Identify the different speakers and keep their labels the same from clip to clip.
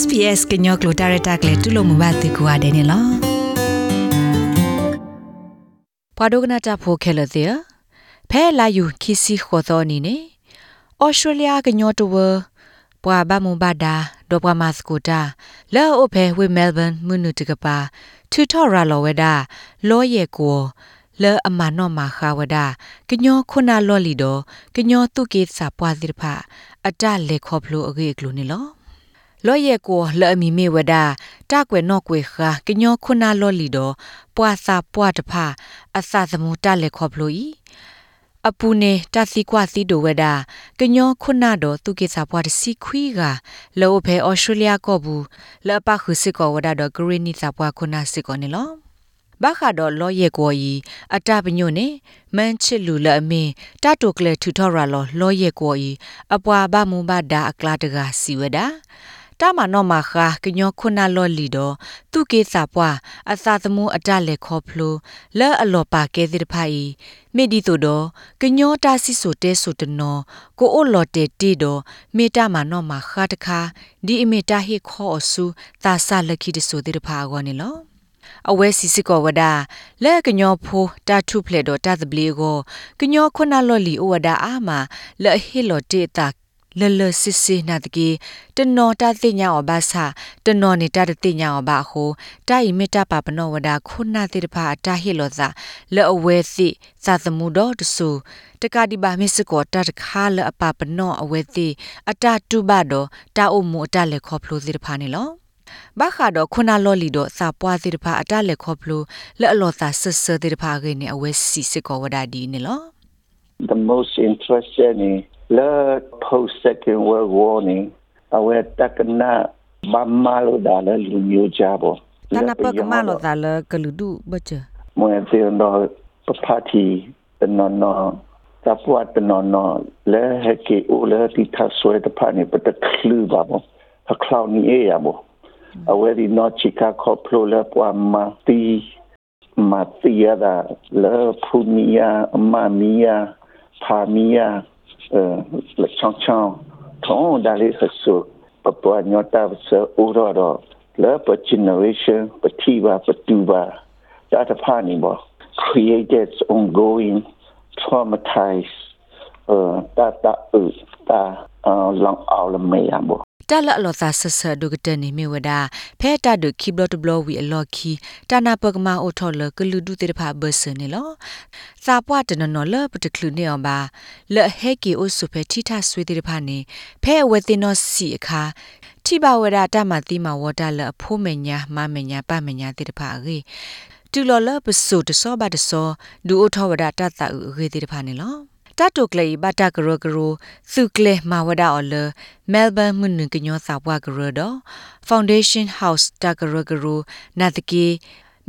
Speaker 1: SPS ကညောကလိုတာရတာကလေတူလို့မဘာတေကွာတယ်နော်ပဒုကနာတာဖိုခဲလတဲ့ဖဲလာယူခီစီခေါ်တော်နီနေဩစတြေးလျကညောတဝပွာဘမဘာဒါဒေါပမတ်စကိုတာလောအိုဖဲဝေမဲလ်ဘန်မွနုတကပါထူထော်ရာလောဝဒါလောရဲ့ကိုလဲအမနောမာခဝဒကညောခုနာလော်လီဒကညောတုကေစာပွားစီဖာအတလေခေါပလိုအဂေကလိုနေလော လောရဲ့ကိုလဲအမီမေဝဒတာကွယ်နော့ကွယ်ခါကညောခုနာလော်လီတော့ပွာစာပွာတဖာအစသမူတလက်ခေါပလို့ဤအပူနေတသီကွာစီဒိုဝဒကညောခုနာတော့သူကိစာပွာတစီခွီကလောဖဲဩစတြေးလျကောဘူးလပခုစစ်ကောဝဒတော့ဂရီနီစာပွာခုနာစစ်ကောနေလောဘာခါတော့လောရဲ့ကိုဤအတပညွနေမန်ချစ်လူလအမင်းတတိုကလေထူထော်ရာလောလောရဲ့ကိုဤအပွာဘမူဘဒါအကလာတကစီဝဒါ တာမနောမခါကညောခုနာလောလီတော့သူကေစာပွားအသာသမူအတလက်ခေါဖလိုလဲအလောပါကဲစီတဖိုင်မိဒီတို့တော့ကညောတာစီဆိုတဲဆိုတနောကိုအိုလော်တဲတီတော့မေတာမနောမခါတခါဒီအမေတာဟိခေါအဆူသာဆလက်ခိတဆိုတဲ့ဖာကောနေလောအဝဲစီစစ်ကောဝဒလက်ကညောဖိုးတာထုဖလက်တော့တသပလီကိုကညောခုနလော်လီဩဝဒအာမလက်ဟီလော်တေတာ လလစစ်စစ်နာတကေတနော်တသိညာောဘာသာတနော်နေတတသိညာောဘာဟိုတိုင်မေတ္တာပပနောဝဒခုနာတိတဖာတာဟိလောသာလဲအဝဲစီသာသမှုတော်တဆူတကတိပါမစ်ကောတတခါလအပပနောအဝဲစီအတတုဘတော်တာအုံမူအတလက်ခေါဖလိုစီတဖာနေလောဘာခါတော့ခုနလော်လီတော့စာပွားစီတဖာအတလက်ခေါဖလိုလဲအလောသာဆဆတိတဖာကိနေအဝဲစီစစ်ကောဝဒဒီနေလော
Speaker 2: The most interesting le post second world war ni awe takna mamalo dala lumyo jabo
Speaker 1: တနပကမလောဒါလကလူဒုဘချ
Speaker 2: mo te no party no no ta puat no no le heke o le ti ta so de pani but the clue babo a cloud ni e yabo awe di no chika ko plo le pwa ma ti ma ti ya da le punia ma mia pa mia လ က်ချောင်းချောင်းထုံးဒါလေးဆဆူပပညောတာဆူရောတော့လဲပ generation ပတိပါပတူပါဒါတဖာနေပေါ့ created ongoing traumatized 呃，大大呃大呃，让熬了没啊不？
Speaker 1: တလအလောသာဆဆဒုကတနေမြဝဒဖဲတာဒုခိဘလတ်ဘလဝီအလော်ခီတနာပကမာအိုထော်လကလူဒုတေဖာဘဆနေလောစာပွားတနနော်လပတကလူနေအောင်ပါလဟဲကီအိုဆုဖဲထိထဆွေတေဖာနေဖဲဝဲတင်နောစီအခါထိပါဝဒတမတိမဝဒလအဖိုးမညာမမညာပမညာတေတဖာရေတူလော်လပစုတစောဘတစောဒူအိုထောဝဒတတအရေတေတဖာနေလော တတ်တုကလေးဘတာကရကရစုကလေမဝဒအော်လမဲလ်ဘန်မှုန်ကညောစာပွားကရတော့ Foundation House တကရကရနာတကီ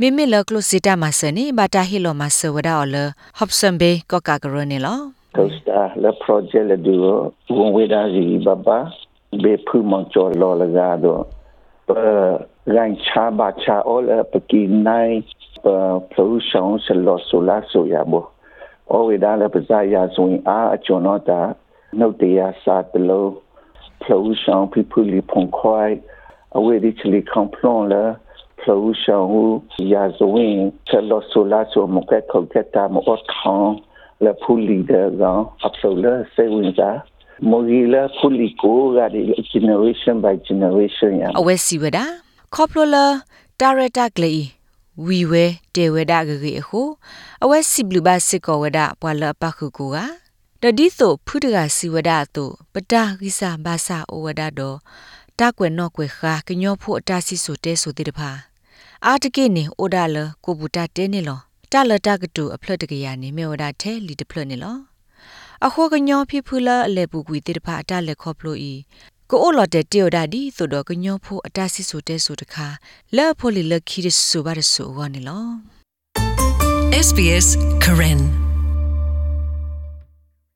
Speaker 1: မိမိလကလစီတာမစနေဘတာဟီလိုမဆဝဒအော်လ Hobson Bay ကကကရနေလော
Speaker 2: Costa le projet le duo un weda zi baba be pu mon cho lo la ga do pa gain cha ba cha all pa ki nai pa pollution se lo so la so ya bo ဩဝေဒလည်းပဇာယာဆိုရင်အားအကျွန်တော်တာနှုတ်တရားစာတလို့ဖလို့ဆောင်ဖိဖူလီဖုန်ခွိုင်အဝေဒီချလီကွန်ပလွန်လာဖလို့ဆောင်ဟူယာဇဝင်းဆလောဆူလာဆိုမကက်ခုတ်ကတာမအော့ထောင်းလဖူလီဒါကောင်အပဆိုလာစေဝင်တာမိုဂီလာဖူလီကိုဂါဒီ generation by generation ရ
Speaker 1: အဝဲစီဝဒါကောပလိုလာဒါရတာကလေး ဝီဝဲတေဝဒဂဂေအခုအဝဲစီဘလူဘစစ်ကောဝဒပွာလပခုကူကတတိဆိုဖုဒကစီဝဒတုပတာကိစာဘာစာဩဝဒတော့တကွယ်နော့ကွယ်ခါကညောဖို့အတစီဆိုတဲဆိုတဲ့တဖာအာတကိနေဩဒါလကိုဘူတာတဲနေလောတလတကတူအဖလတ်တကရနေမေဝဒထဲလီတဖလနေလောအခုကညောဖိဖူလာအလေပူကွီတဲ့တဖာအတလက်ခေါပလို့ဤ ကိုအိုလော်တဲ့တေယိုဒါဒီဆိုတော့ကညောဖို့အတဆစ်ဆိုတဲ့ဆိုတခါလက်ဖို့လီလက်ခီရဆိုပါရဆိုဝါနေလော
Speaker 3: SBS Karen